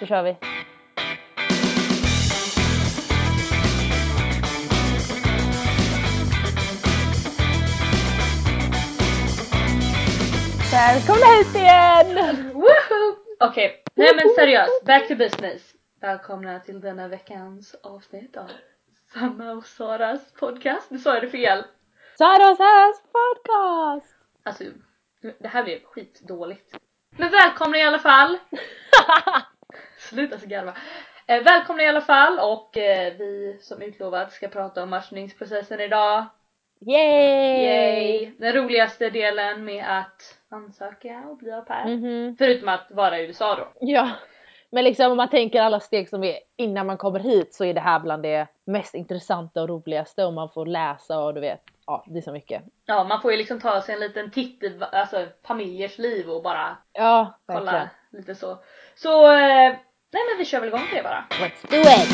då kör vi. Välkomna hit igen! Woohoo! Okej, nej men seriöst, back to business. Välkomna till denna veckans avsnitt av Sanna och Saras podcast. Nu sa jag det fel. Sara och Saras podcast! Alltså, det här blev skitdåligt. Men välkomna i alla fall! Sluta så garva. Eh, välkomna i alla fall och eh, vi som utlovat ska prata om matchningsprocessen idag. Yay! Yay! Den roligaste delen med att ansöka och bli au pair. Mhm. Förutom att vara i USA då. Ja, men liksom om man tänker alla steg som är innan man kommer hit så är det här bland det mest intressanta och roligaste om man får läsa och du vet, ja det är så mycket. Ja man får ju liksom ta sig en liten titt i alltså, familjers liv och bara Ja, kolla verkligen. lite så. Så eh, nej men vi kör väl igång på det bara. Let's do it!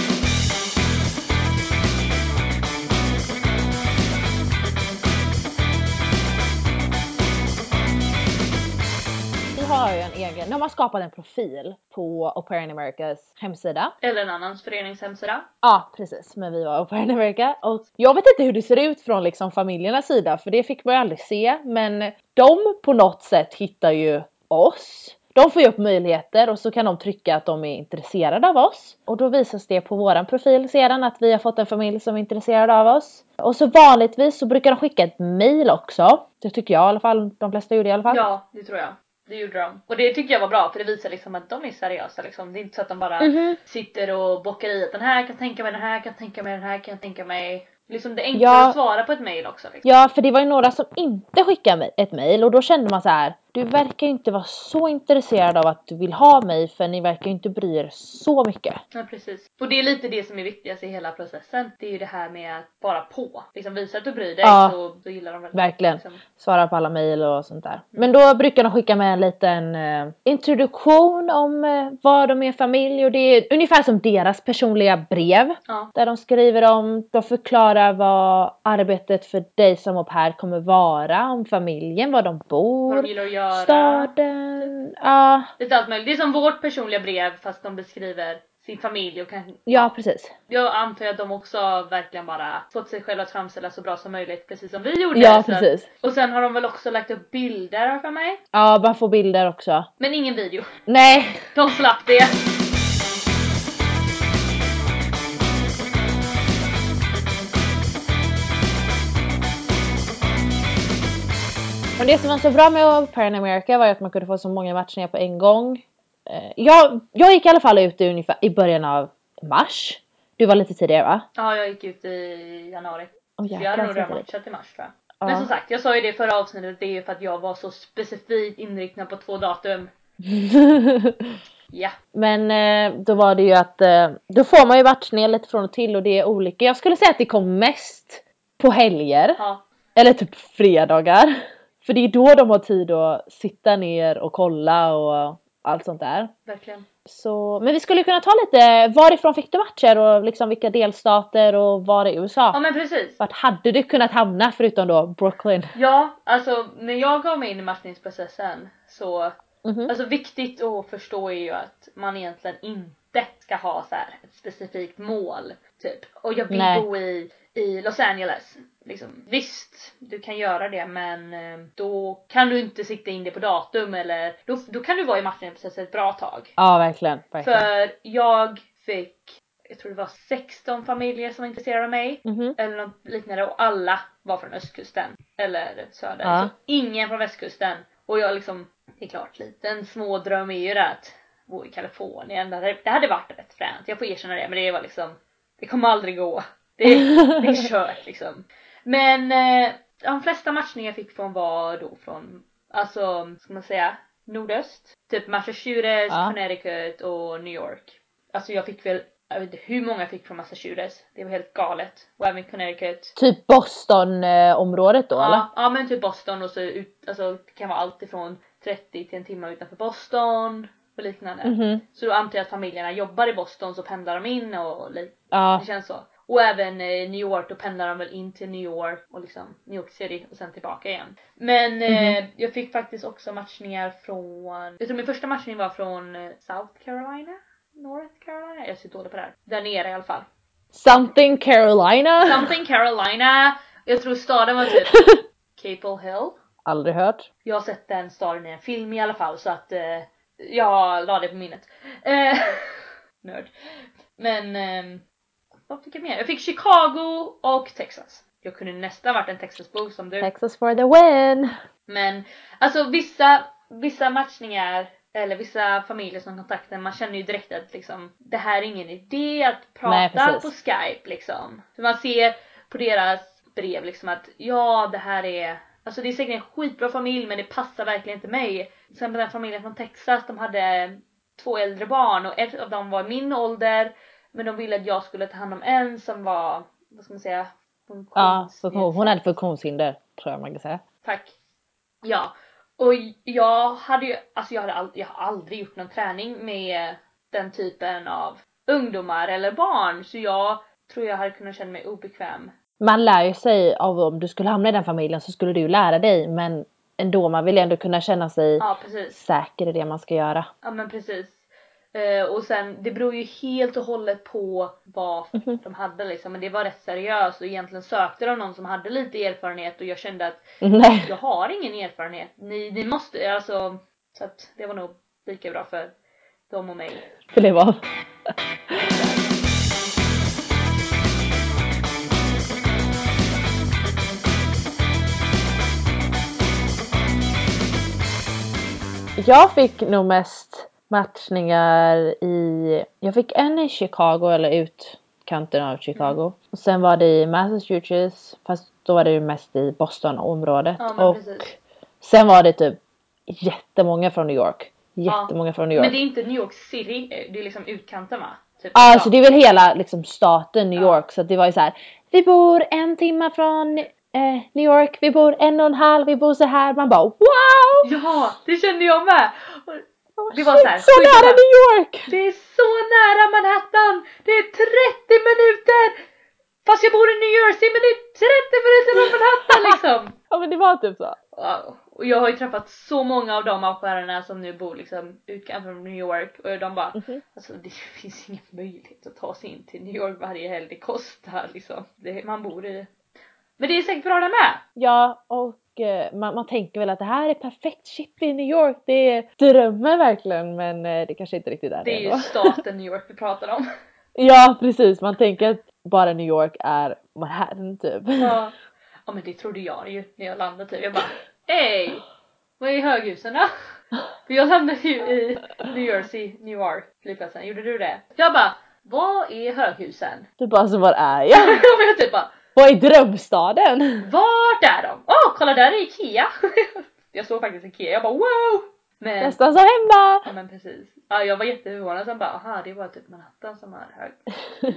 Vi har ju en egen, nu har skapat en profil på in Americas hemsida. Eller en annans förenings hemsida. Ja precis, men vi var in America och jag vet inte hur det ser ut från liksom familjernas sida för det fick man ju aldrig se men de på något sätt hittar ju oss. De får ju upp möjligheter och så kan de trycka att de är intresserade av oss och då visas det på våran profil sedan att vi har fått en familj som är intresserad av oss. Och så vanligtvis så brukar de skicka ett mail också. Det tycker jag i alla fall, de flesta gjorde i alla fall. Ja det tror jag. Det gjorde de. Och det tycker jag var bra för det visar liksom att de är seriösa liksom. Det är inte så att de bara Mhm. sitter och bockar i att den här kan tänka mig, den här kan tänka mig, den här kan tänka mig. Liksom det är enklare Ja. att svara på ett mail också. Liksom. Ja, för det var ju några som inte skickade ett mail och då kände man så här. Du verkar inte vara så intresserad av att du vill ha mig för ni verkar inte bry er så mycket. Ja precis. Och det är lite det som är viktigast i hela processen. Det är ju det här med att vara på. Liksom visa att du bryr dig Ja. så då gillar de väl Verkligen. Liksom. Svara på alla mail och sånt där. Men då brukar de skicka med en liten eh, introduktion om eh, vad de är familj och det är ungefär som deras personliga brev. Ja. Där de skriver om, de förklarar vad arbetet för dig som au pair kommer vara, om familjen, var de bor, Vad de gillar att göra. Staden, ja, Lite allt möjligt. Det är som vårt personliga brev fast de beskriver sin familj och kan, ja precis. Jag antar att de också verkligen bara fått sig själva att framställa så bra som möjligt precis som vi gjorde. Ja Så att- precis. Och sen har de väl också lagt upp bilder för mig. Ja, man får bilder också. Men ingen video. Nej, De slapp det. Men det som var så bra med in America var ju att man kunde få så många matchningar på en gång. Eh, Jag, jag gick i alla fall ut i ungefär i början av mars. Du var lite tidigare va? Ja jag gick ut i januari. Oh, Så jag hade nog redan matchat i mars tror jag. Ja. Men som sagt, jag sa ju det i förra avsnittet, det är ju för att jag var så specifikt inriktad på två datum. Ja. Men eh, då var det ju att eh, då får man ju matchningar lite från och till och det är olika. Jag skulle säga att det kom mest på helger. Ja. Eller typ fredagar. För det är då de har tid att sitta ner och kolla och allt sånt där. Verkligen. Så, men vi skulle kunna ta lite, varifrån fick du matcher och liksom vilka delstater och var i Ja USA? men precis. Vart hade du kunnat hamna förutom då Brooklyn? Ja, alltså när jag gav mig in i matchningsprocessen så Mhm. Alltså viktigt att förstå är ju att man egentligen inte ska ha så här ett specifikt mål. Typ. Och jag vill Nej. bo i, i Los Angeles. Liksom. Visst, du kan göra det men eh, då kan du inte sikta in det på datum eller då, då kan du vara i matchningsprocessen ett bra tag. Ja verkligen, verkligen. För jag fick, jag tror det var 16 familjer som var intresserade av mig. Mhm. Eller något liknande och alla var från östkusten. Eller söder. Ja. Så ingen från västkusten. Och jag liksom, det är klart liten små dröm är ju det att bo i Kalifornien. Det hade, det hade varit rätt fränt, jag får erkänna det. Men det var liksom, det kommer aldrig gå. Det, det är kört liksom. Men eh, de flesta matchningar jag fick från var då från, alltså ska man säga, nordöst. Typ Massachusetts, Ja. Connecticut och New York. Alltså jag fick väl, jag vet inte hur många jag fick från Massachusetts. Det var helt galet. Och även Connecticut. Typ Boston eh, området då eller? Ja, ja men typ Boston och så ut, alltså det kan vara allt ifrån 30 till en timme utanför Boston och liknande. Mhm. Så då antar jag att familjerna jobbar i Boston så pendlar de in och Ja. det känns så. Och även eh, New York, då pendlar de väl in till New York och liksom New York City och sen tillbaka igen. Men eh, jag fick faktiskt också matchningar från, jag tror min första matchning var från eh, South Carolina. North Carolina? Jag är så dålig på det här. Där nere i alla fall. Something Carolina. Something Carolina. Jag tror staden var typ Capel Hill. Aldrig hört. Jag har sett den staden i en film i alla fall så att eh, jag la det på minnet. Eh, nörd. Men eh, vad fick jag mer? Jag fick Chicago och Texas. Jag kunde nästan varit en Texasbo som du. Texas for the win. Men alltså vissa, vissa matchningar eller vissa familjer som kontaktar man känner ju direkt att liksom det här är ingen idé att prata Nej, på skype liksom. För man ser på deras brev liksom att ja det här är Alltså det är säkert en skitbra familj men det passar verkligen inte mig. Exempel den familjen från Texas, de hade två äldre barn och ett av dem var min ålder men de ville att jag skulle ta hand om en som var, vad ska man säga, Ja, så hon, hon hade funktionshinder tror jag man kan säga. Tack. Ja. Och jag hade ju, alltså jag, hade all, jag har aldrig gjort någon träning med den typen av ungdomar eller barn så jag tror jag hade kunnat känna mig obekväm. Man lär ju sig av om du skulle hamna i den familjen så skulle du ju lära dig men ändå man vill ändå kunna känna sig Ja säker i det man ska göra. Ja men precis. Eh, och sen det beror ju helt och hållet på vad Mhm. de hade liksom men det var rätt seriöst och egentligen sökte de någon som hade lite erfarenhet och jag kände att Nej. jag har ingen erfarenhet. Ni, ni måste alltså så att det var nog lika bra för dem och mig. För det var... Jag fick nog mest matchningar i... Jag fick en i Chicago eller utkanten av Chicago. Och sen var det i Massachusetts fast då var det ju mest i Boston-området. Ja och precis. sen var det typ jättemånga från New York. Jättemånga från New York. Men det är inte New York City, det är liksom utkanten va? Typ, Ja, alltså det är väl hela liksom, staten New Ja. York så det var ju så här. Vi bor en timme från eh, New York, vi bor en och en halv, vi bor så här. Man bara wow! Ja, det kände jag med! Det var så här, så nära. New York! Det är så nära Manhattan! Det är 30 minuter! Fast jag bor i New Jersey men det är 30 minuter från Manhattan liksom! Ja men det var typ så. Wow. Och jag har ju träffat så många av de affärerna som nu bor liksom utanför New York och de bara Mhm. Alltså det finns ingen möjlighet att ta sig in till New York varje helg, det kostar liksom. Det, man bor i Men det är säkert bra där med! Ja och eh, man, man tänker väl att det här är perfekt chip i New York. Det är drömmen verkligen men eh, det kanske inte riktigt är det, Det är ju staten New York vi pratar om. Ja precis, man tänker att bara New York är Manhattan typ. Ja. ja men det trodde jag ju när jag landade typ. Jag bara Hej! Vad är höghusen då? För jag landade ju i New Jersey, Newark flygplatsen. Gjorde du det? Jag bara Vad är höghusen? Du bara så var är jag? Jag typ bara Vad är drömstaden? Vart är de? Åh kolla där är Ikea! jag såg faktiskt Ikea, jag bara wow! Men, Nästan som hemma! ja men precis. Ja jag var jätteförvånad sen bara aha det var typ Manhattan som har hög.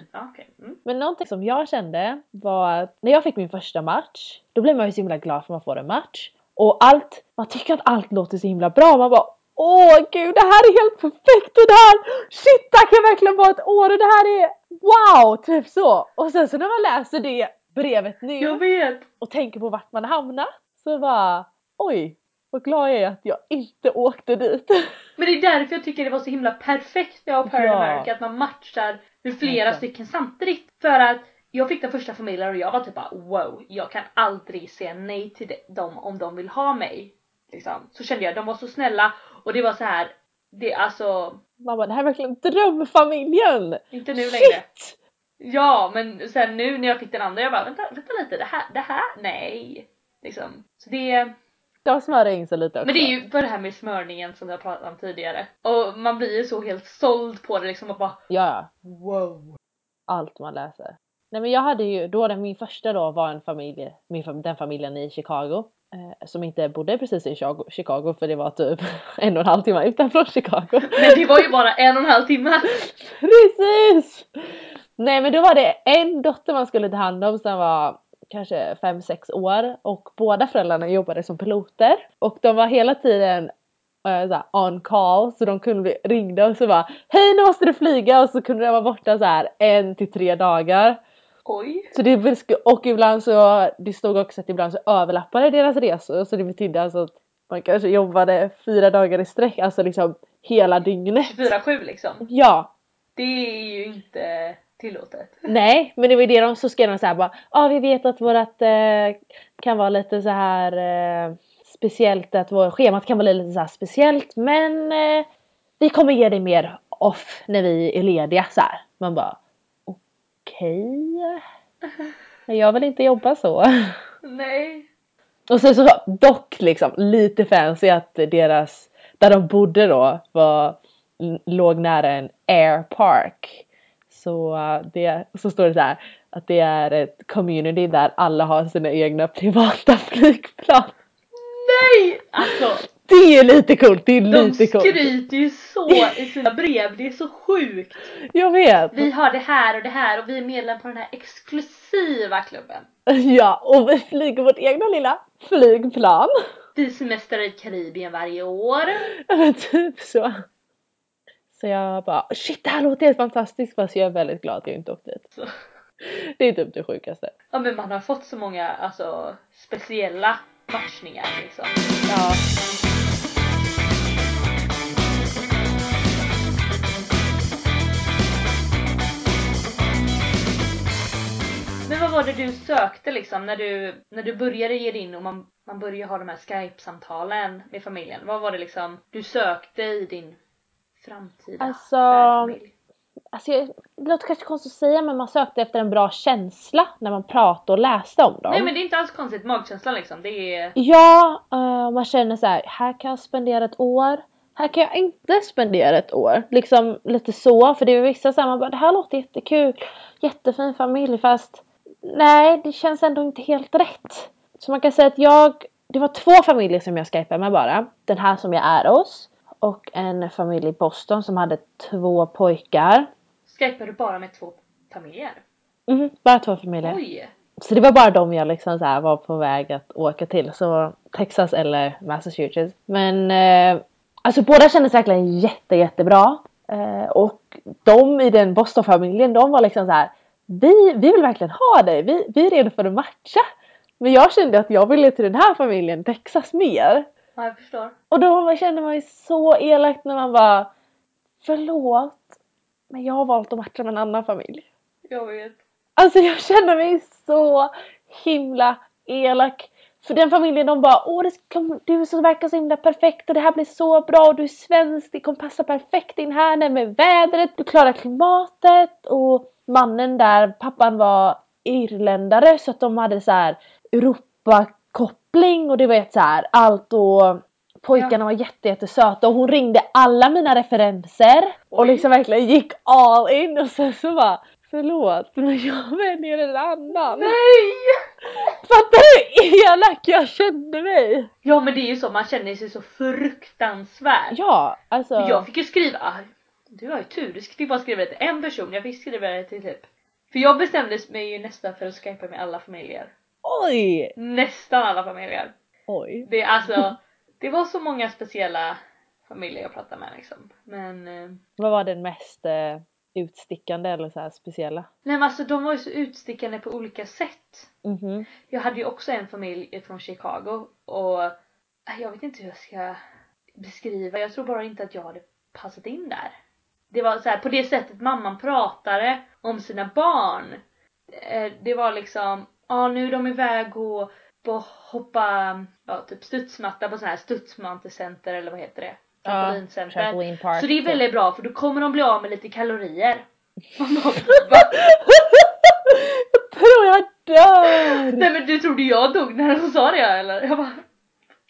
Ja okej. Mm. Men någonting som jag kände var att när jag fick min första match, då blev man ju så himla glad för man får en match. Och allt, man tycker att allt låter så himla bra. Man bara Åh gud det här är helt perfekt och det här, shit det här kan verkligen vara ett år och det här är wow! Typ så. Och sen så när man läser det brevet nu Jag vet! och tänker på vart man hamnat så bara oj vad glad jag är att jag inte åkte dit. Men det är därför jag tycker det var så himla perfekt Pair in Ja. America att man matchar med flera Verkligen. stycken samtidigt. För att jag fick den första familjen och jag var typ bara wow, jag kan aldrig säga nej till de- dem om de vill ha mig. Liksom. Så kände jag, de var så snälla och det var så här. det alltså, Man bara det här är verkligen drömfamiljen! inte nu längre. Ja men sen nu när jag fick den andra jag bara vänta, vänta lite, det här, det här, nej. Liksom. Så det, De smörar in sig lite också. men det är ju för det här med smörningen som jag pratade om tidigare. Och man blir ju så helt såld på det liksom och bara Ja, wow. allt man läser. Nej men jag hade ju, då den, min första då var en familj, min, den familjen i Chicago. Eh, som inte bodde precis i Chicago, Chicago för det var typ en och en halv timme utanför Chicago. Men det var ju bara en och en halv timme. Precis! Nej men då var det en dotter man skulle ta hand om som var kanske 5-6 år och båda föräldrarna jobbade som piloter och de var hela tiden eh, on call så de kunde bli ringda och så bara Hej nu måste du flyga och så kunde de vara borta så här en till tre dagar. Oj. Så det, och ibland så, det stod också att ibland så överlappade deras resor så det betydde alltså att man kanske jobbade fyra dagar i sträck, alltså liksom hela dygnet. 24-7 liksom. Ja, Det är ju inte tillåtet. Nej, men det var det de så skrev de så här bara, ja ah, vi vet att vårat eh, kan vara lite så här eh, speciellt, att vårt schemat kan vara lite så här speciellt men eh, vi kommer ge dig mer off när vi är lediga så här. Man bara okej. Okay. Jag vill inte jobba så. Nej. Och sen så dock liksom lite fancy att deras, där de bodde då var, låg nära en air park. Så, det, så står det så här att det är ett community där alla har sina egna privata flygplan. Nej! Alltså det är lite coolt, det är de lite coolt. De skryter ju så i sina brev, det är så sjukt. Jag vet. Vi har det här och det här och vi är medlem på den här exklusiva klubben. Ja, och vi flyger vårt egna lilla flygplan. Vi semestrar i Karibien varje år. Ja men typ så. Så jag bara shit det här låter helt fantastiskt fast jag är väldigt glad att jag inte åkte dit. Det är typ det sjukaste. Ja men man har fått så många alltså speciella matchningar liksom. Ja. Men vad var det du sökte liksom när du, när du började ge dig in och man, man började ha de här skype-samtalen med familjen? Vad var det liksom du sökte i din framtida alltså, alltså det låter kanske konstigt att säga men man sökte efter en bra känsla när man pratade och läste om dem. Nej men det är inte alls konstigt, magkänslan liksom. Det är... Ja, uh, man känner så här, här kan jag spendera ett år. Här kan jag inte spendera ett år. Liksom lite så, för det är vissa som man bara, det här låter jättekul. Jättefin familj fast nej, det känns ändå inte helt rätt. Så man kan säga att jag, det var två familjer som jag skypade med bara. Den här som jag är hos och en familj i Boston som hade två pojkar. Skypade du bara med två familjer? Mhm, bara två familjer. Oj! Så det var bara de jag liksom så var på väg att åka till. Så Texas eller Massachusetts. Men eh, alltså båda kändes verkligen jätte jättebra. Eh, och de i den Boston-familjen de var liksom så här vi, vi vill verkligen ha dig, vi, vi är redo för att matcha. Men jag kände att jag ville till den här familjen Texas mer. Ja, jag förstår. Och då kände man ju så elakt när man bara Förlåt, men jag har valt att matcha med en annan familj. Jag vet. Alltså jag känner mig så himla elak. För den familjen de bara åh du så verkar så himla perfekt och det här blir så bra och du är svensk, det kommer passa perfekt in här med vädret, du klarar klimatet och mannen där, pappan var irländare så att de hade så här Europakoppling och det var så här allt och pojkarna ja. var jätte, jättesöta och hon ringde alla mina referenser och Oj. liksom verkligen gick all in och sen så bara Förlåt men jag väljer en annan. Nej! Fattar du hur elak jag kände mig? Ja men det är ju så, man känner sig så fruktansvärd. Ja alltså. Jag fick ju skriva, ah, du har ju tur, du fick bara skriva det till en person, jag fick skriva det till typ för jag bestämde mig ju nästan för att skypa med alla familjer. Oj! Nästan alla familjer. Oj. Det är alltså, det var så många speciella familjer jag pratade med liksom. Men... Eh, Vad var den mest eh, utstickande eller så här speciella? Nej men alltså de var ju så utstickande på olika sätt. Mm -hmm. Jag hade ju också en familj från Chicago och äh, jag vet inte hur jag ska beskriva, jag tror bara inte att jag hade passat in där. Det var så här, på det sättet mamman pratade om sina barn. Eh, det var liksom, ja nu är de iväg och på hoppa, ja typ studsmatta på sån här studsmantecenter eller vad heter det? Trampolincenter. Ja, så det är väldigt bra för då kommer de bli av med lite kalorier. jag tror jag dör! Nej men du trodde jag dog när de sa det eller? Jag bara,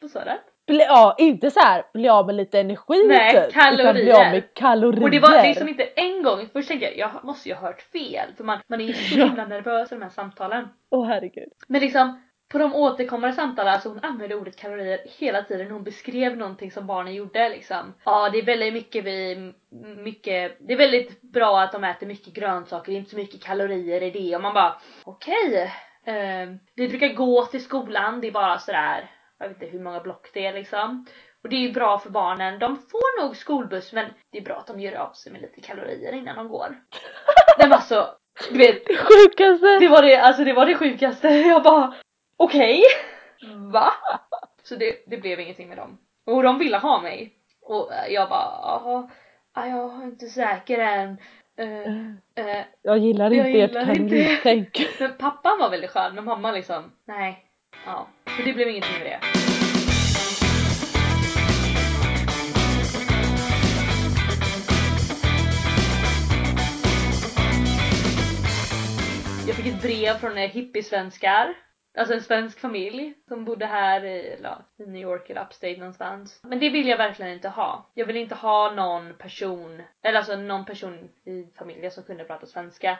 vad sa du? Bli, ja, inte så här bli av med lite energi Nej, typ, kalorier. utan bli av med kalorier. Och det var liksom inte en gång, först tänkte jag, jag måste ju ha hört fel för man, man är ju så himla nervös i de här samtalen. Åh oh, herregud. Men liksom på de återkommande samtalen, alltså hon använde ordet kalorier hela tiden hon beskrev någonting som barnen gjorde liksom. Ja det är väldigt mycket vi, mycket, det är väldigt bra att de äter mycket grönsaker, det är inte så mycket kalorier i det och man bara okej. Okay. Eh, vi brukar gå till skolan, det är bara sådär jag vet inte hur många block det är liksom. Och det är ju bra för barnen. De får nog skolbuss men det är bra att de gör av sig med lite kalorier innan de går. Men alltså, du vet. Det sjukaste! Det var det, alltså det var det sjukaste. Jag bara okej? Okay. Va? Så det, det blev ingenting med dem. Och de ville ha mig. Och jag bara, jaha, jag är inte säker än. Eh, eh, Jag gillar Jag inte ert gillar inte. Caroline-tänk. men pappan var väldigt skön men mamma liksom, nej. Ja, så det blev ingenting med det. Jag fick ett brev från hippiesvenskar. Alltså en svensk familj som bodde här i, ja, i New York eller upstate någonstans. Men det vill jag verkligen inte ha. Jag vill inte ha någon person, eller alltså någon person i familjen som kunde prata svenska.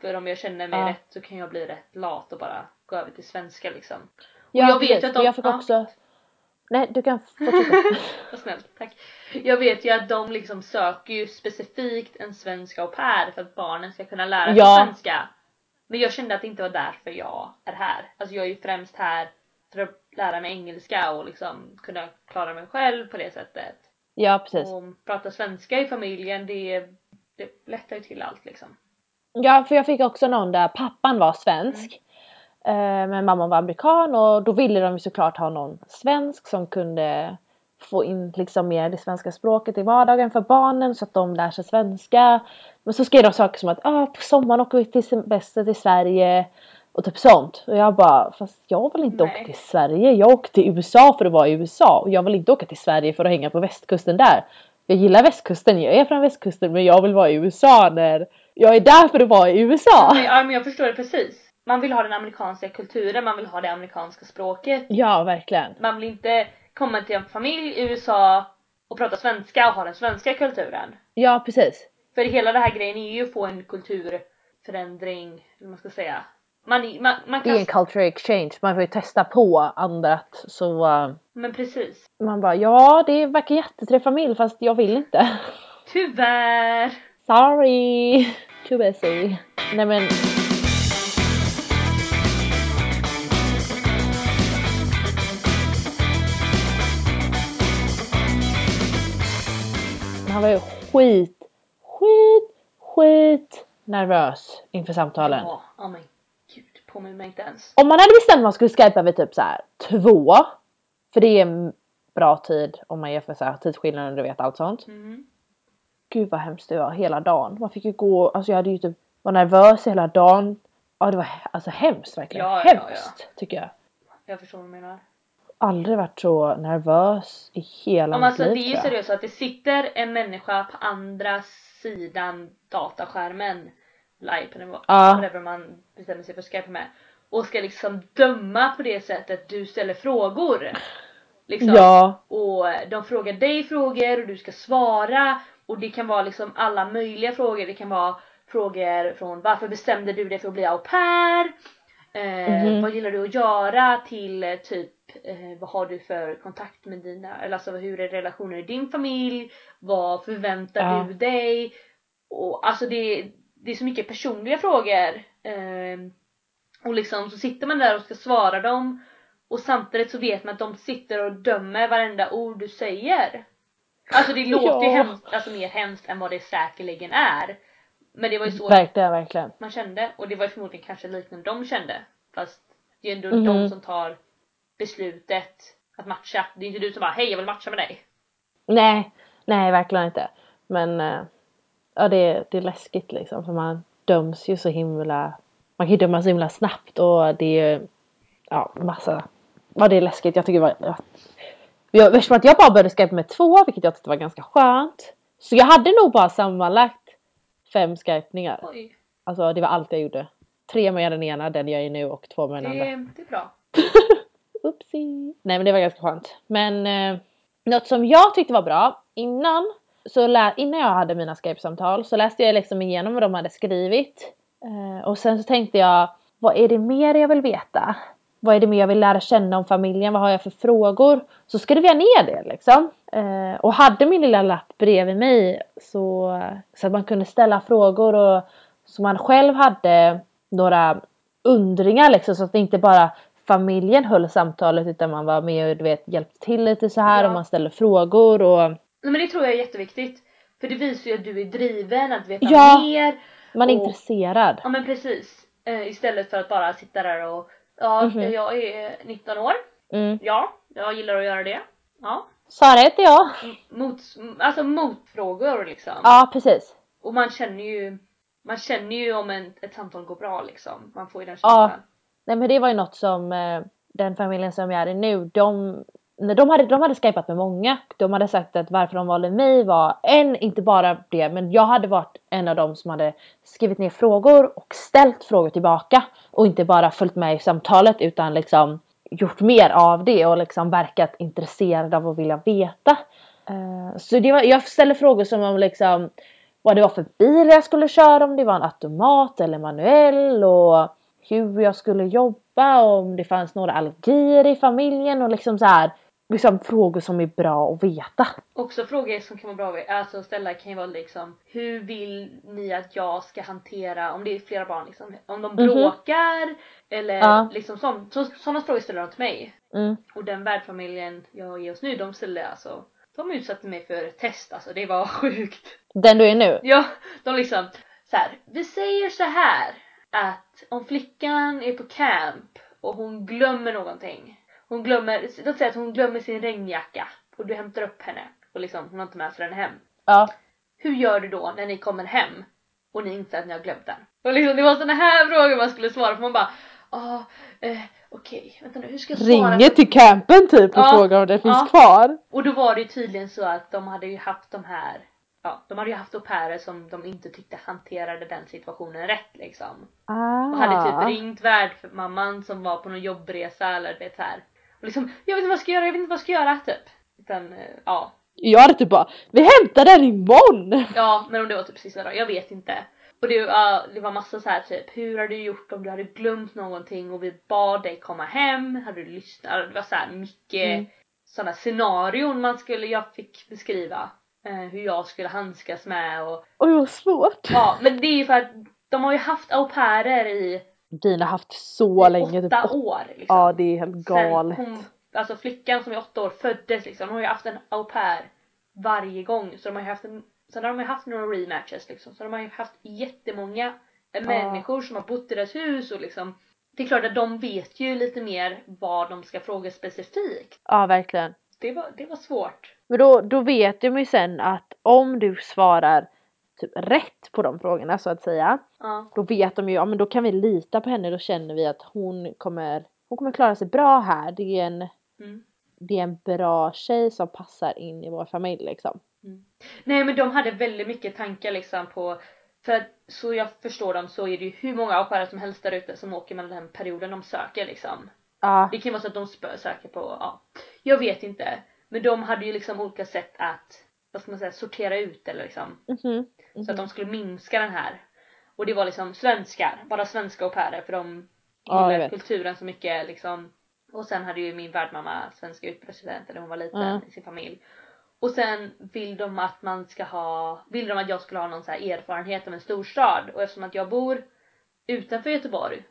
För om jag känner mig Ja. rätt så kan jag bli rätt lat och bara gå över till svenska liksom. Ja, jag vet att de- jag fick ja. också... Nej, du kan fortsätta. Vad snällt, tack. Jag vet ju att de liksom söker ju specifikt en svensk au pair för att barnen ska kunna lära sig Ja. svenska. Men jag kände att det inte var därför jag är här. Alltså jag är ju främst här för att lära mig engelska och liksom kunna klara mig själv på det sättet. ja, precis. Och prata svenska i familjen det, det lättar ju till allt liksom. Ja, för jag fick också någon där pappan var svensk. eh, Men mamman var amerikan och då ville de ju såklart ha någon svensk som kunde få in liksom mer det svenska språket i vardagen för barnen så att de lär sig svenska. Men så skrev de saker som att ah, på sommaren åker vi till semester till Sverige och typ sånt. Och jag bara, fast jag vill inte Nej. åka till Sverige. Jag åkte till USA för att vara i USA och jag vill inte åka till Sverige för att hänga på västkusten där. Jag gillar västkusten, jag är från västkusten men jag vill vara i USA när jag är där för att vara i USA. Ja, men jag förstår det precis. Man vill ha den amerikanska kulturen, man vill ha det amerikanska språket. Ja, verkligen. Man vill inte komma till en familj i USA och prata svenska och ha den svenska kulturen. Ja, precis. För hela den här grejen är ju att få en kulturförändring, eller vad man ska säga. Man, man, man Det är en kan... culture exchange, man får ju testa på andrat så uh, Men precis. man bara ja det verkar jättetrevlig familj fast jag vill inte. Tyvärr! Sorry! Too busy. Nej men var ju skit, skit, skit nervös inför samtalen. Ja, oh men gud, påminn mig inte ens. Om man hade bestämt att man skulle skypa vid typ så här två. För det är en bra tid om man jämför så här tidsskillnaden och du vet allt sånt. Mm. Gud vad hemskt det var hela dagen. Man fick ju gå, alltså jag hade ju typ var nervös hela dagen. Ja det var alltså hemskt verkligen. Ja, ja, hemskt tycker jag. Jag förstår vad du menar. Aldrig varit så nervös i hela mitt alltså, liv det är ju seriöst att det sitter en människa på andra sidan dataskärmen live på nivå, Ja. whatever man bestämmer sig för att skypa med och ska liksom döma på det sättet du ställer frågor. Liksom. Ja, Och de frågar dig frågor och du ska svara och det kan vara liksom alla möjliga frågor. Det kan vara frågor från varför bestämde du dig för att bli au pair? Eh, Mhm. Vad gillar du att göra till eh, typ eh, vad har du för kontakt med dina, eller alltså hur är relationen i din familj? Vad förväntar Ja. du dig? Och alltså det, det är så mycket personliga frågor. Eh, och liksom så sitter man där och ska svara dem och samtidigt så vet man att de sitter och dömer varenda ord du säger. Alltså det låter ju Ja. hemskt, alltså mer hemskt än vad det säkerligen är. Men det var ju så verkligen, verkligen. man kände och det var ju förmodligen kanske liknande de kände. Fast det är ändå Mhm. de som tar beslutet att matcha. Det är inte du som bara hej jag vill matcha med dig. Nej, nej verkligen inte. Men eh, ja, det, det är läskigt liksom för man döms ju så himla, man kan ju dömas så himla snabbt och det är ju ja massa, ja det är läskigt. Jag tycker det var, ja. Jag, var att jag bara började skypa med två vilket jag tyckte var ganska skönt. Så jag hade nog bara sammanlagt fem skypningar. Oj, Alltså det var allt jag gjorde. Tre med den ena, den jag är nu och två med den andra. det, är bra. Oopsie. Nej men det var ganska skönt. Men eh, något som jag tyckte var bra innan, så innan jag hade mina Skype-samtal så läste jag liksom igenom vad de hade skrivit. Eh, och sen så tänkte jag, vad är det mer jag vill veta? Vad är det mer jag vill lära känna om familjen? Vad har jag för frågor? Så skrev jag ner det liksom. Eh, och hade min lilla lapp bredvid mig så, så att man kunde ställa frågor och så man själv hade några undringar liksom så att det inte bara familjen höll samtalet utan man var med och du vet hjälpte till lite så här Ja. och man ställde frågor och Nej, men det tror jag är jätteviktigt. För det visar ju att du är driven, att veta Ja. mer. man är Och- intresserad. Ja men precis. Eh, istället för att bara sitta där och ja, Mhm. jag är 19 år. Mm. Ja, jag gillar att göra det. Ja. Sara heter jag. Mot, alltså motfrågor liksom. Ja precis. och man känner ju man känner ju om en, ett samtal går bra liksom. Man får ju den Ja. känslan. Nej men det var ju något som eh, den familjen som jag är i nu, de, när de, hade, de hade skypat med många. De hade sagt att varför de valde mig var en, inte bara det, men jag hade varit en av dem som hade skrivit ner frågor och ställt frågor tillbaka. Och inte bara följt med i samtalet utan liksom gjort mer av det och liksom verkat intresserad av att vilja veta. Uh, så det var, jag ställde frågor som om liksom vad det var för bil jag skulle köra, om det var en automat eller manuell och hur jag skulle jobba, om det fanns några allergier i familjen och liksom så här liksom frågor som är bra att veta. Också frågor som kan vara bra alltså att ställa kan ju vara liksom hur vill ni att jag ska hantera om det är flera barn liksom om de Mhm. bråkar eller Ja. liksom sånt. Så, sådana frågor ställer de till mig. Mm. Och den värdfamiljen jag är hos nu de ställde alltså de utsatte mig för test alltså det var sjukt. Den du är nu? Ja, de liksom så här. Vi säger så här att om flickan är på camp och hon glömmer någonting. Hon glömmer, låt säga att hon glömmer sin regnjacka och du hämtar upp henne och liksom hon har inte med sig den hem. Ja. Hur gör du då när ni kommer hem och ni inser att ni har glömt den? Och liksom, det var såna här frågor man skulle svara på. Man bara ah, eh, okej, vänta nu, hur ska jag svara? Ringer till campen typ och Ja, frågar om det finns ja. kvar. Och då var det ju tydligen så att de hade ju haft de här Ja, de hade ju haft au pairer som de inte tyckte hanterade den situationen rätt liksom. Ah. Och hade typ ringt värdmamman som var på någon jobbresa eller så här. Och liksom, jag vet inte vad jag ska göra, jag vet inte vad jag ska göra typ. Utan eh, ja. Jag hade typ bara, vi hämtar den imorgon! Ja, men om det var typ sista dagen, jag vet inte. Och det, ja, det var massa så här typ, hur har du gjort om du hade glömt någonting och vi bad dig komma hem? Hade du lyssnat? Det var så här mycket Mm. sådana scenarion man skulle, jag fick beskriva. Eh, hur jag skulle handskas med och Oj vad svårt. ja, men det är ju för att de har ju haft au pairer i Dina har haft så länge, typ åtta åt- år liksom. Ja det är helt Sen galet. Hon, alltså flickan som är åtta år föddes liksom, hon har ju haft en au pair varje gång. Så de har ju haft en, sen har de ju haft några rematches liksom. Så de har ju haft jättemånga eh, människor som har bott i deras hus och liksom det är klart att de vet ju lite mer vad de ska fråga specifikt. Ja verkligen. Det var, det var svårt. Men då, då vet de ju sen att om du svarar typ rätt på de frågorna så att säga. Ja. Då vet de ju, ja men då kan vi lita på henne, då känner vi att hon kommer, hon kommer klara sig bra här. Det är en, Mm. det är en bra tjej som passar in i vår familj liksom. Nej men de hade väldigt mycket tankar liksom på för att så jag förstår dem så är det ju hur många au pairer som helst där ute som åker mellan den perioden de söker liksom. Ja, Det kan vara så att de söker på, ja, jag vet inte. Men de hade ju liksom olika sätt att, vad ska man säga, sortera ut eller liksom. mhm, Så att de skulle minska den här. Och det var liksom svenskar, bara svenska au pairer för de Ja, gillar vet. kulturen så mycket liksom. Och sen hade ju min värdmamma svenska utbytesstudenter när hon var liten Mm. i sin familj. Och sen vill de att man ska ha, vill de att jag skulle ha någon så här erfarenhet av en storstad och eftersom att jag bor utanför Göteborg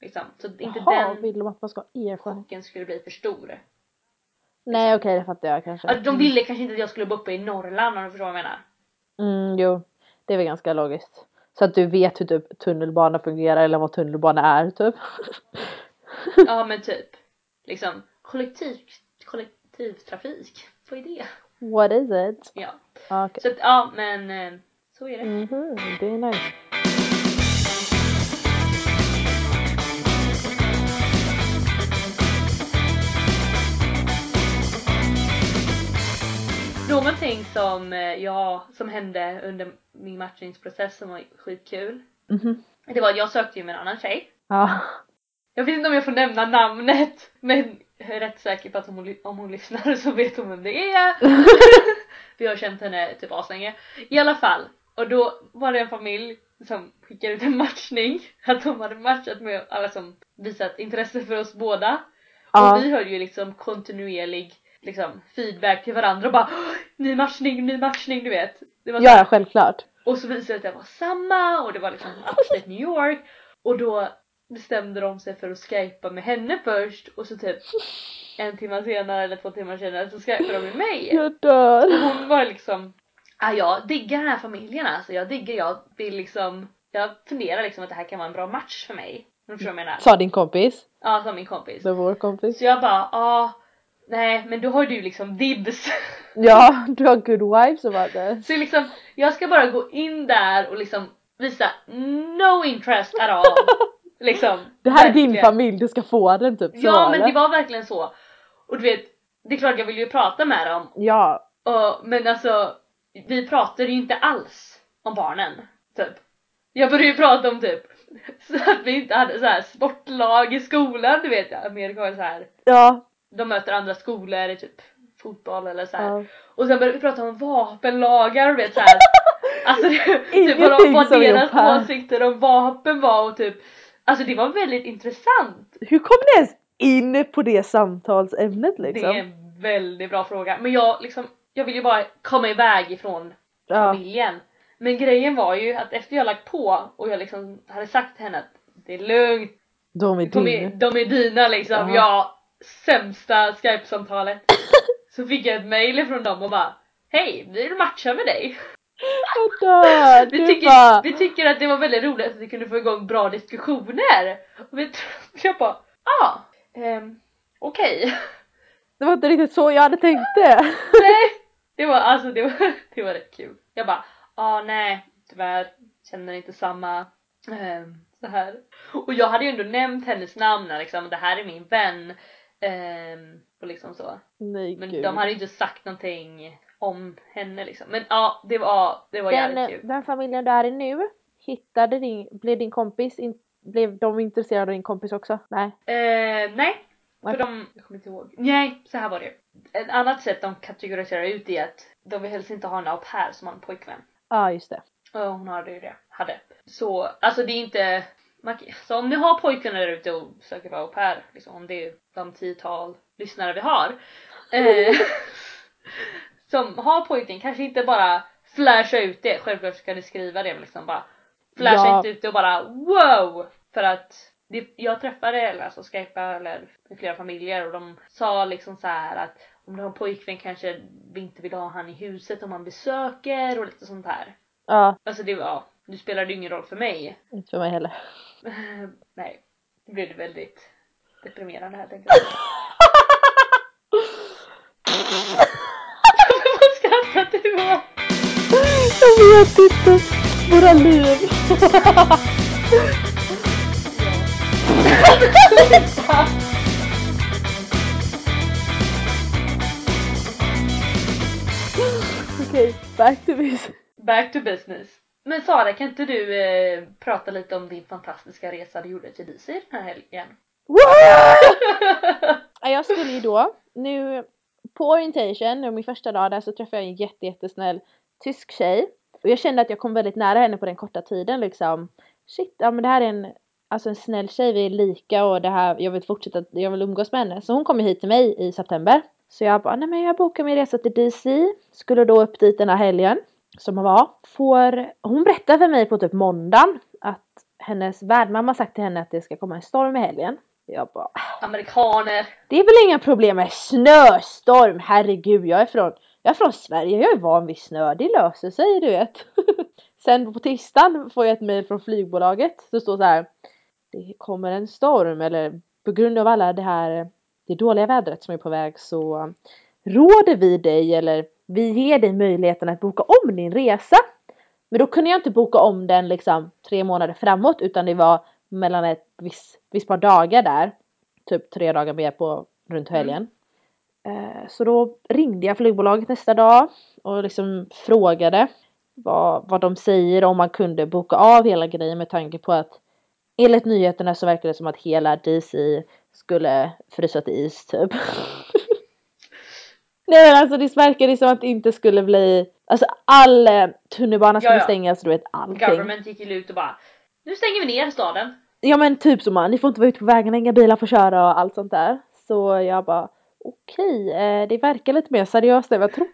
liksom, så inte Jaha, den vill de att man ska ha erfarenhet? chocken skulle bli för stor. Nej okej det fattar jag kanske. Alltså, de ville kanske inte att jag skulle bo uppe i Norrland om du förstår vad jag menar. Mm, jo, det är väl ganska logiskt. Så att du vet hur typ tunnelbana fungerar eller vad tunnelbana är typ. Ja men typ. Liksom kollektiv, kollektivtrafik. Vad är det? What is it? Ja. Ah, Okej. Så att, ja men eh, så är det. Mhm, det är nice. Någonting som eh, jag, som hände under min matchningsprocess som var skitkul. Mhm. Det var att jag sökte ju med en annan tjej. Ja. Jag vet inte om jag får nämna namnet men jag är rätt säker på att om hon, om hon lyssnar så vet hon vem det är. Vi har känt henne typ aslänge. I alla fall. Och då var det en familj som skickade ut en matchning. Att de hade matchat med alla som visat intresse för oss båda. Ja. Och vi höll ju liksom kontinuerlig liksom, feedback till varandra och bara "Åh, ny matchning, ny matchning du vet. Det var så Ja, självklart. och så visade det sig att det var samma och det var liksom upstate New York och då bestämde de sig för att skypa med henne först och så typ en timme senare eller två timmar senare så skypade de med mig. Jag dör. Och hon var liksom, ah, jag diggar den här familjen alltså, jag diggar, jag vill liksom, jag funderar liksom att det här kan vara en bra match för mig. Om du förstår vad jag menar? Sa din kompis. Ja, som min kompis. Det var vår kompis. Så jag bara, ja, nej men då har du liksom dibs. Ja, du har good som var det. Så liksom, jag ska bara gå in där och liksom visa no interest at all. liksom. Det här är din verkligen. familj, du ska få den typ. Så Ja men det. det var verkligen så. Och du vet, det är klart jag vill ju prata med dem. Ja, Och, men alltså, vi pratade ju inte alls om barnen. Typ. Jag började ju prata om typ så att vi inte hade så här sportlag i skolan, du vet jag. Amerika har så här. ja, de möter andra skolor i typ fotboll eller så här. ja. Och sen började vi prata om vapenlagar och vet så här. Alltså typ vad, de, vad deras åsikter om vapen var och typ Alltså det var väldigt intressant. Hur kom ni ens in på det samtalsämnet liksom? Det är en väldigt bra fråga. Men jag liksom, jag vill ju bara komma iväg ifrån ja. familjen. Men grejen var ju att efter jag lagt på och jag liksom hade sagt till henne att det är lugnt, De är de är, din. de är dina liksom, Ja. ja sämsta skype-samtalet. Så fick jag ett mail från dem och bara Hej, vi vill matcha med dig. Jag dör! Vi tycker, bara, vi tycker att det var väldigt roligt att vi kunde få igång bra diskussioner. Och vi, jag bara, ah, ehm, okej. det var inte riktigt så jag hade tänkt det. Nej, det var alltså det var, det var rätt kul. Jag bara, ah nej, tyvärr känner inte samma ehm, så här. Och jag hade ju ändå nämnt hennes namn liksom, det här är min vän. Ehm, och liksom så. Nej Men gud. de hade ju inte sagt någonting om henne liksom. Men ja, det var, det var jävligt den, kul. den familjen du är i nu, hittade din, blev din kompis, in, blev de intresserade av din kompis också? Nej. Eh, nej, för Nej. de, jag kommer inte ihåg. Nej, så här var det. Ett annat sätt de kategoriserar ut är att de vill helst inte ha en au pair som har en pojkvän. Ja ah, just det. Och hon hade ju det, hade. Så alltså det är inte, så om ni har pojkvänner där ute och söker vara au pair, liksom, om det är de tiotal lyssnare vi har. Eh, som har pojkvän, kanske inte bara flasha ut det, självklart ska ni skriva det men liksom bara flasha Ja. inte ut det och bara wow! För att det, jag träffade eller alltså skypa eller flera familjer och de sa liksom så här att om du har en pojkvän kanske vi inte vill ha han i huset om man besöker och lite sånt här. Ja, Alltså det var, ja, nu spelar det ingen roll för mig. inte för mig heller. Nej, det blev det väldigt deprimerande här tänkte jag. Vad skrattar du åt? Jag vet inte. Våra liv. Okej, back to business. Back to business. Men Sara, kan inte du eh, prata lite om din fantastiska resa du gjorde till DC den här helgen? Ja, Jag skulle ju då, nu på orientation, nu min första dag där så träffade jag en jätte, jättesnäll tysk tjej. Och jag kände att jag kom väldigt nära henne på den korta tiden liksom. Shit, ja men det här är en, alltså en snäll tjej, vi är lika och det här, jag vill fortsätta, jag vill umgås med henne. Så hon kom ju hit till mig i september. Så jag bara, nej men jag bokar min resa till DC. Skulle då upp dit den här helgen. Som var. Får, hon berättar för mig på typ måndagen att hennes värdmamma sagt till henne att det ska komma en storm i helgen. Jag bara, Amerikaner. det är väl inga problem med snöstorm, herregud jag är från, jag är från Sverige, jag är van vid snö, det löser sig du vet. Sen på tisdagen får jag ett mejl från flygbolaget, det står så här. Det kommer en storm eller på grund av alla det här, det dåliga vädret som är på väg så råder vi dig eller vi ger dig möjligheten att boka om din resa. Men då kunde jag inte boka om den liksom tre månader framåt utan det var mellan ett visst, visst par dagar där typ tre dagar mer på runt helgen. Eh, Så då ringde jag flygbolaget nästa dag och liksom frågade vad, vad de säger om man kunde boka av hela grejen med tanke på att enligt nyheterna så verkar det som att hela DC skulle frysa till is typ. Nej men alltså det verkar som att det inte skulle bli, alltså all eh, tunnelbana skulle Ja, ja. stängas, du vet allting. Government gick ju ut och bara Nu stänger vi ner staden. Ja men typ som man, ni får inte vara ute på vägarna, inga bilar får köra och allt sånt där. Så jag bara okej, eh, det verkar lite mer seriöst än vad jag trodde.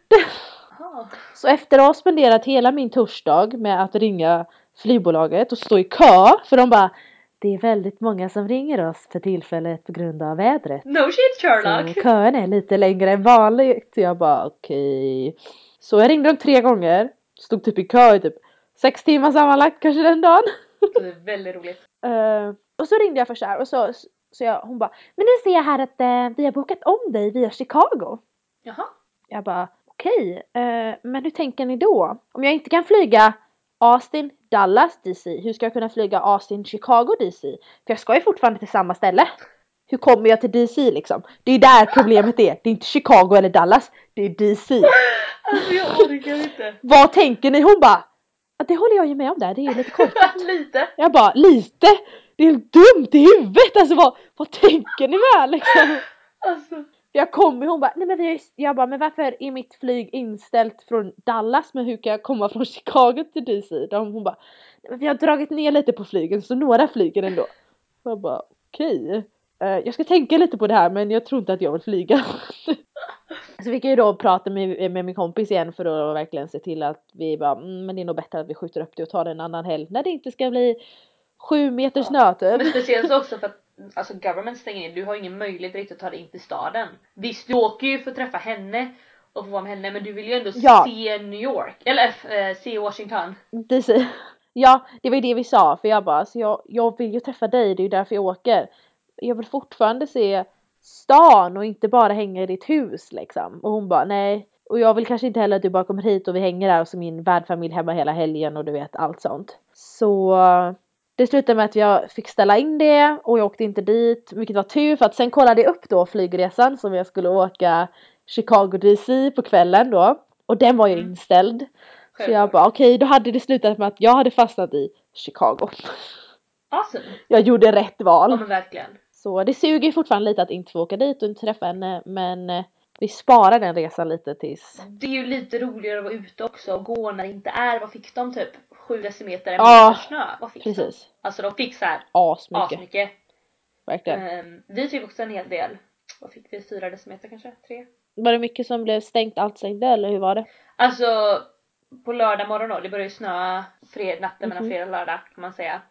Aha. Så efter att ha spenderat hela min torsdag med att ringa flygbolaget och stå i kö för de bara det är väldigt många som ringer oss för tillfället på grund av vädret. No shit Sherlock. Så kön är lite längre än vanligt. Så jag bara okej. Så jag ringde dem tre gånger. Stod typ i kö i typ sex timmar sammanlagt kanske den dagen. Det är väldigt roligt. Eh, och så ringde jag först här och så Så jag, hon bara, men nu ser jag här att eh, vi har bokat om dig via Chicago. Jaha. Jag bara, okej, eh, men hur tänker ni då? Om jag inte kan flyga Austin, Dallas, DC, hur ska jag kunna flyga Austin, Chicago, DC? För jag ska ju fortfarande till samma ställe. Hur kommer jag till DC liksom? Det är där problemet är. Det är inte Chicago eller Dallas, det är DC. Alltså jag orkar inte. Vad tänker ni? Hon bara, "Ja, det håller jag ju med om där, det är lite korkat. Lite. Jag bara, lite? Det är dumt i huvudet, alltså vad, vad tänker ni med liksom? Alltså. Jag kommer hon bara, nej men vi har ju, jag bara, men varför är mitt flyg inställt från Dallas men hur kan jag komma från Chicago till DC? Då hon bara, "Nej, men vi har dragit ner lite på flygen så några flyger ändå. Jag bara, okej. Okay. jag ska tänka lite på det här men jag tror inte att jag vill flyga. så fick jag ju då prata med, med min kompis igen för att verkligen se till att vi bara, mm, men det är nog bättre att vi skjuter upp det och tar det en annan helg när det inte ska bli sju meter snö typ. Men speciellt också för att alltså government stänger in, du har ingen möjlighet riktigt att ta dig in till staden. Visst, du åker ju för att träffa henne och få vara med henne men du vill ju ändå Ja. se New York, eller äh, se Washington. DC. Ja, det var ju det vi sa för jag bara, alltså jag, jag vill ju träffa dig, det är ju därför jag åker. Jag vill fortfarande se stan och inte bara hänga i ditt hus liksom. Och hon bara nej. Och jag vill kanske inte heller att du bara kommer hit och vi hänger där och så min värdfamilj hemma hela helgen och du vet allt sånt. Så det slutade med att jag fick ställa in det och jag åkte inte dit, vilket var tur för att sen kollade jag upp då flygresan som jag skulle åka Chicago DC på kvällen då. Och den var ju Mm. inställd. Så jag Självklart. bara okej, då hade det slutat med att jag hade fastnat i Chicago. Awesome. Jag gjorde rätt Ja val. men verkligen. Så det suger fortfarande lite att inte få åka dit och inte träffa henne men eh, vi sparar den resan lite tills Det är ju lite roligare att vara ute också och gå när det inte är, vad fick de typ? 7 decimeter, en Ja, snö? Vad fick de? precis Alltså de fick såhär asmycket asmycket. verkligen. Um, vi fick också en hel del. Vad fick vi? 4 decimeter kanske? 3? Var det mycket som blev stängt, allt stängde eller hur var det? Alltså på lördag morgon då, det började ju snöa fred, natten mellan Mhm. fredag och lördag kan man säga.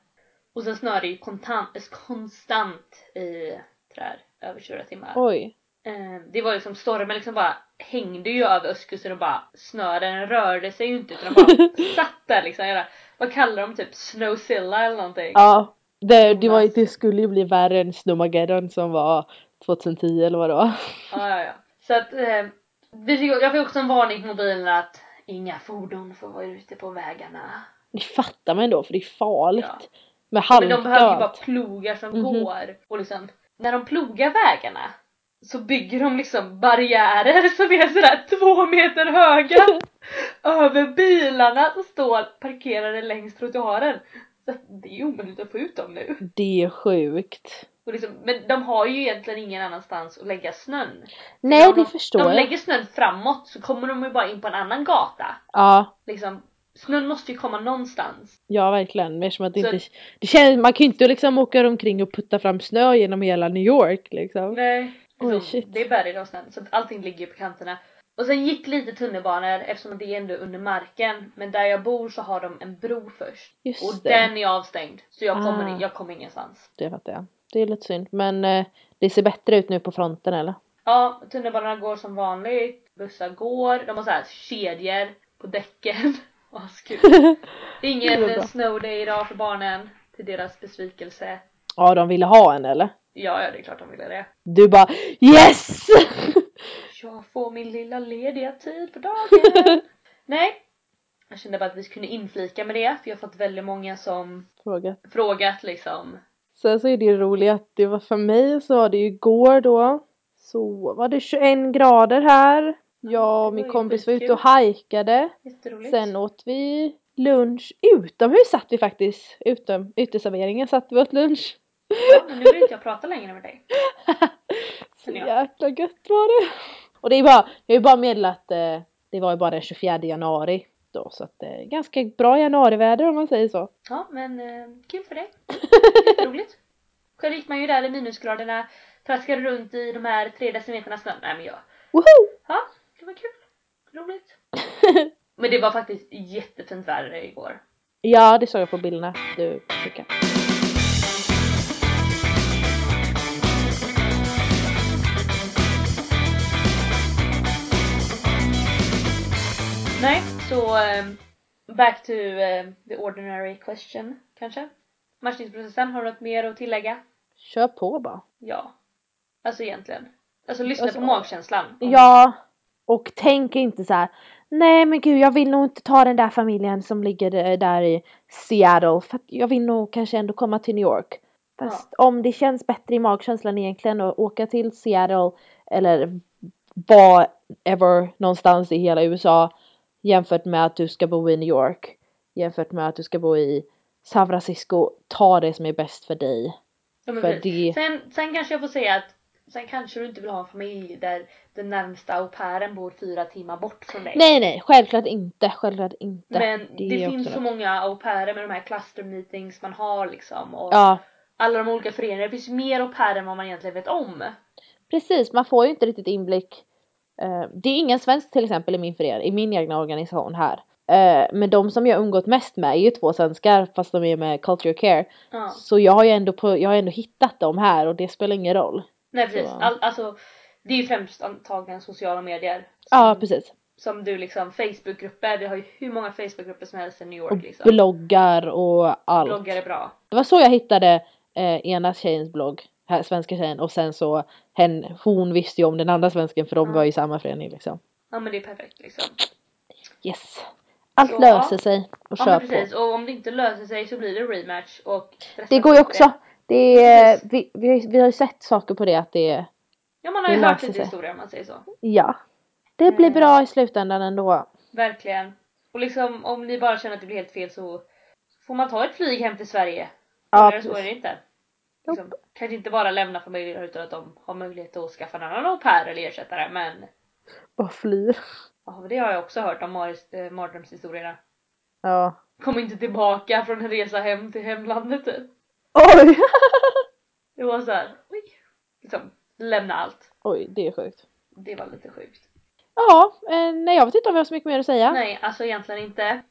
Och sen snöade det ju kontant, konstant i sådär över 24 timmar. Oj. Eh, det var liksom stormen liksom bara hängde ju över östkusten och bara snöade, den rörde sig ju inte utan den bara satt där liksom. Jävla, vad kallar de typ snowzilla eller någonting? Ja. Det, det, var, det skulle ju bli värre än Snowmageddon som var 2010 eller vad det var. Ja, ja, ja. Så att eh, jag fick också en varning på mobilen att inga fordon får vara ute på vägarna. Det fattar man ändå för det är farligt. Ja. Med Men halka de behöver ju bara plogar som Mhm. går och liksom när de plogar vägarna så bygger de liksom barriärer som är sådär två meter höga över bilarna som står parkerade längs trottoaren. Så det är omöjligt att få ut dem nu. Det är sjukt. Och liksom, men de har ju egentligen ingen annanstans att lägga snön. Nej om det de, förstår de jag. lägger snön framåt så kommer de ju bara in på en annan gata. Ja. Liksom, snön måste ju komma någonstans. Ja verkligen, som att det Så- inte, det känns, man kan ju inte liksom åka omkring och putta fram snö genom hela New York liksom. Nej. Oj, Liksom, shit. det är berg och snön så att allting ligger på kanterna. Och sen gick lite tunnelbanor eftersom det är ändå under marken. Men där jag bor så har de en bro först. Just Och det, den är avstängd. Så jag kommer, Ah. jag kommer ingenstans. det fattar jag. Det är lite synd men eh, det ser bättre ut nu på fronten eller? Ja, tunnelbanorna går som vanligt. Bussar går. De har så här kedjor på däcken. Askul. Ingen var bra. eh, snow day idag för barnen. Till deras besvikelse. Ja de ville ha en eller? Ja, ja det är klart de ville det. Du bara YES! Jag får min lilla lediga tid på dagen. Nej. Jag kände bara att vi kunde inflika med det för jag har fått väldigt många som Fråga. frågat liksom. Sen så är det ju roligt att det var för mig så var det ju igår då. Så var det 21 grader här. Jag och min kompis var ute och hajkade. Sen åt vi lunch utomhus satt vi faktiskt. Utom uteserveringen satt vi åt lunch. Ja, men nu vill inte jag prata längre med dig. Så jäkla gött var det. Och det är bara, jag har ju bara meddelat eh, det var ju bara den 24 januari då så att det är ganska bra januariväder om man säger så. Ja men eh, kul för dig. Jätteroligt. Själv gick man ju där i minusgraderna, traskade runt i de här tre decimeterna snö. Nej men jag, Woho! ja det var kul. Roligt. Men det var faktiskt jättefint väder igår. ja det såg jag på bilderna du skickade. Nej, så ehm, back to ehm, the ordinary question kanske. Matchningsprocessen, har du något mer att tillägga? kör på bara. Ja. Alltså egentligen. Alltså lyssna Alltså, på magkänslan. Ja, och tänk inte så här. Nej men gud jag vill nog inte ta den där familjen som ligger eh, där i Seattle för att jag vill nog kanske ändå komma till New York. Fast om det känns bättre i magkänslan egentligen att åka till Seattle eller whatever någonstans i hela USA jämfört med att du ska bo i New York jämfört med att du ska bo i San Francisco. Ta det som är bäst för dig. Ja, För det, Sen, sen kanske jag får säga att sen kanske du inte vill ha en familj där den närmsta au pairen bor fyra timmar bort från dig. nej nej självklart inte, självklart inte. Men det det, finns så något. många au pairer med de här cluster meetings man har liksom och Ja alla de olika föreningarna. Det finns mer au pairer än vad man egentligen vet om. Precis, man får ju inte riktigt inblick. Eh, det är ingen svensk till exempel i min förening, i min egna organisation här. Eh, men de som jag umgått mest med är ju två svenskar fast de är med Culture Care. Ja. Så jag har ju ändå, på, jag har ändå hittat dem här och det spelar ingen roll. Nej precis. Så- All, alltså det är ju främst antagligen sociala medier. Ja som- precis. Som du liksom Facebookgrupper, vi har ju hur många Facebookgrupper som helst i New York Och liksom. bloggar och allt. Bloggar är bra. Det var så jag hittade eh, ena tjejens blogg, här, svenska tjejen och sen så hen, hon visste ju om den andra svensken för de Ja. var i samma förening liksom. Ja men det är perfekt liksom. Yes. Allt Så, löser ja. sig och Ja kör men på. precis och om det inte löser sig så blir det rematch och Det går ju också. Det är, vi, vi, vi har ju sett saker på det att det, Ja man har ju hört lite historia om man säger så. ja. Det blir Eh. bra i slutändan ändå. Verkligen. Och liksom om ni bara känner att det blir helt fel så får man ta ett flyg hem till Sverige. Ja, Konstigare så är det inte. Liksom, kanske inte bara lämna familjen utan att de har möjlighet att skaffa en annan au pair eller ersättare men Bara flyr. ja, men det har jag också hört om mar- eh, mardrömshistorierna. Ja. Kom inte tillbaka från en resa hem till hemlandet typ. Oj! Det var så här, oj. Liksom, lämna allt. Oj, det är sjukt. Det var lite sjukt. Ja, eh, nej jag vet inte om vi har så mycket mer att säga. Nej, alltså egentligen inte.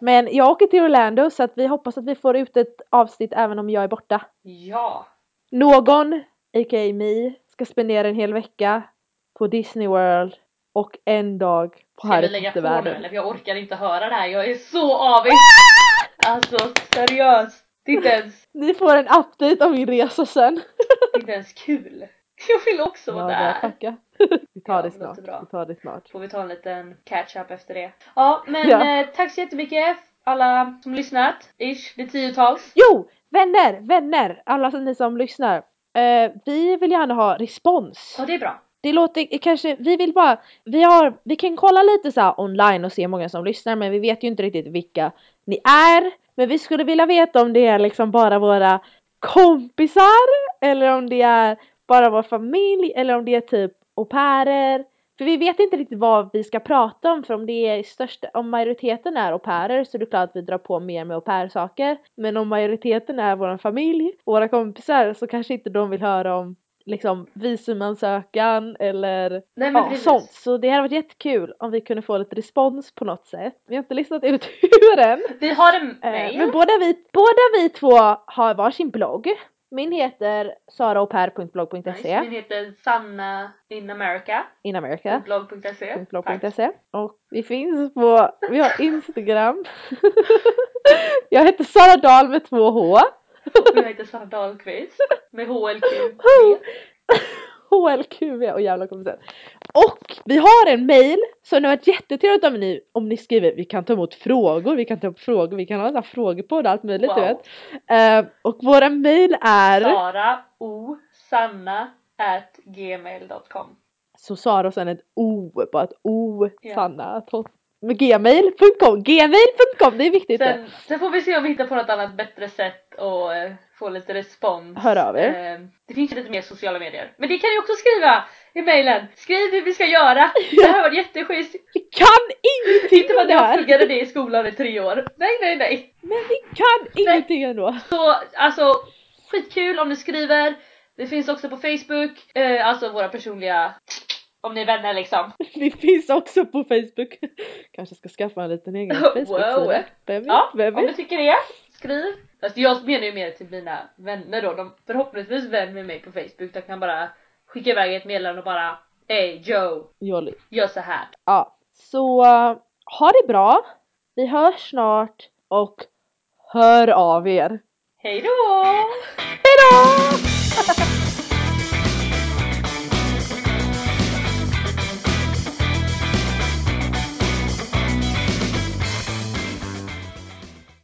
Men jag åker till Orlando så att vi hoppas att vi får ut ett avsnitt även om jag är borta. Ja. Någon, a.k.a. me, ska spendera en hel vecka på Disney World och en dag på Ska vi Harry lägga på nu Potter-världen. eller? För jag orkar inte höra det här. Jag är så avis. Alltså seriöst. Det är inte ens, Ni får en update om min resa sen. det är inte ens kul. Jag vill också Ja, vara börja där. packa. Vi tar Ja, det snart. Vi tar det snart. Får vi ta en liten catch up efter det. Ja men Ja. eh, tack så jättemycket alla som lyssnat. Ish, det är tiotals. Jo! Vänner! Vänner! Alla som ni som lyssnar. Eh, vi vill gärna ha respons. Ja det är bra. Det låter kanske, vi vill bara, vi har, vi kan kolla lite så online och se hur många som lyssnar men vi vet ju inte riktigt vilka ni är. Men vi skulle vilja veta om det är liksom bara våra kompisar eller om det är bara vår familj eller om det är typ au pairer. För vi vet inte riktigt vad vi ska prata om för om det är i största, om majoriteten är au pairer så är det klart att vi drar på mer med au pair saker. Men om majoriteten är vår familj, våra kompisar så kanske inte de vill höra om liksom visumansökan eller Nej ja, precis. sånt. Så det hade varit jättekul om vi kunde få lite respons på något sätt. Vi har inte listat ut hur än. Vi har en Eh, mail. men båda vi, båda vi två har varsin blogg. Min heter saraoper.blogg.se Nice. Min heter Sanna in America. in America. Blogg.se och vi finns på, vi har Instagram. jag heter Sara Dahl med två H. Och jag heter Sanna Dahlqvist. Med HLQ. HLQV och jävla kompisar. Och vi har en mail så det har varit jättetrevligt om ni, om ni skriver, vi kan ta emot frågor, vi kan ta upp frågor, vi kan ha en här frågepodd och allt möjligt du Wow. vet. Eh, och våra mail är Sara O Sanna at gmail.com. så Sara och sen ett O, bara ett O, Ja. Sanna. gmail.com, gmail.com, det är viktigt det. Sen, sen får vi se om vi hittar på något annat bättre sätt och eh, få lite respons. Hör av er. Eh, det finns ju lite mer sociala medier. Men det kan ni också skriva i mailen. Skriv hur vi ska göra. Det här varit jätteschysst. Vi kan ingenting Inte för om att jag pluggade det i skolan i tre år. Nej, nej, nej. Men vi kan ingenting ändå. Så alltså skitkul om ni skriver. Det finns också på Facebook, eh, alltså våra personliga, om ni är vänner liksom. Vi finns också på Facebook. Kanske ska skaffa en liten egen Wow. Facebook-sida. Vem vet? Ja, Vem om vet? du tycker det, skriv. Alltså jag menar ju mer till mina vänner då, de förhoppningsvis vän med mig på Facebook, de kan bara skicka iväg ett meddelande och bara Hey Joe, Jolly. gör så här. Ja, så uh, ha det bra. Vi hörs snart och hör av er. Hej då! Hejdå!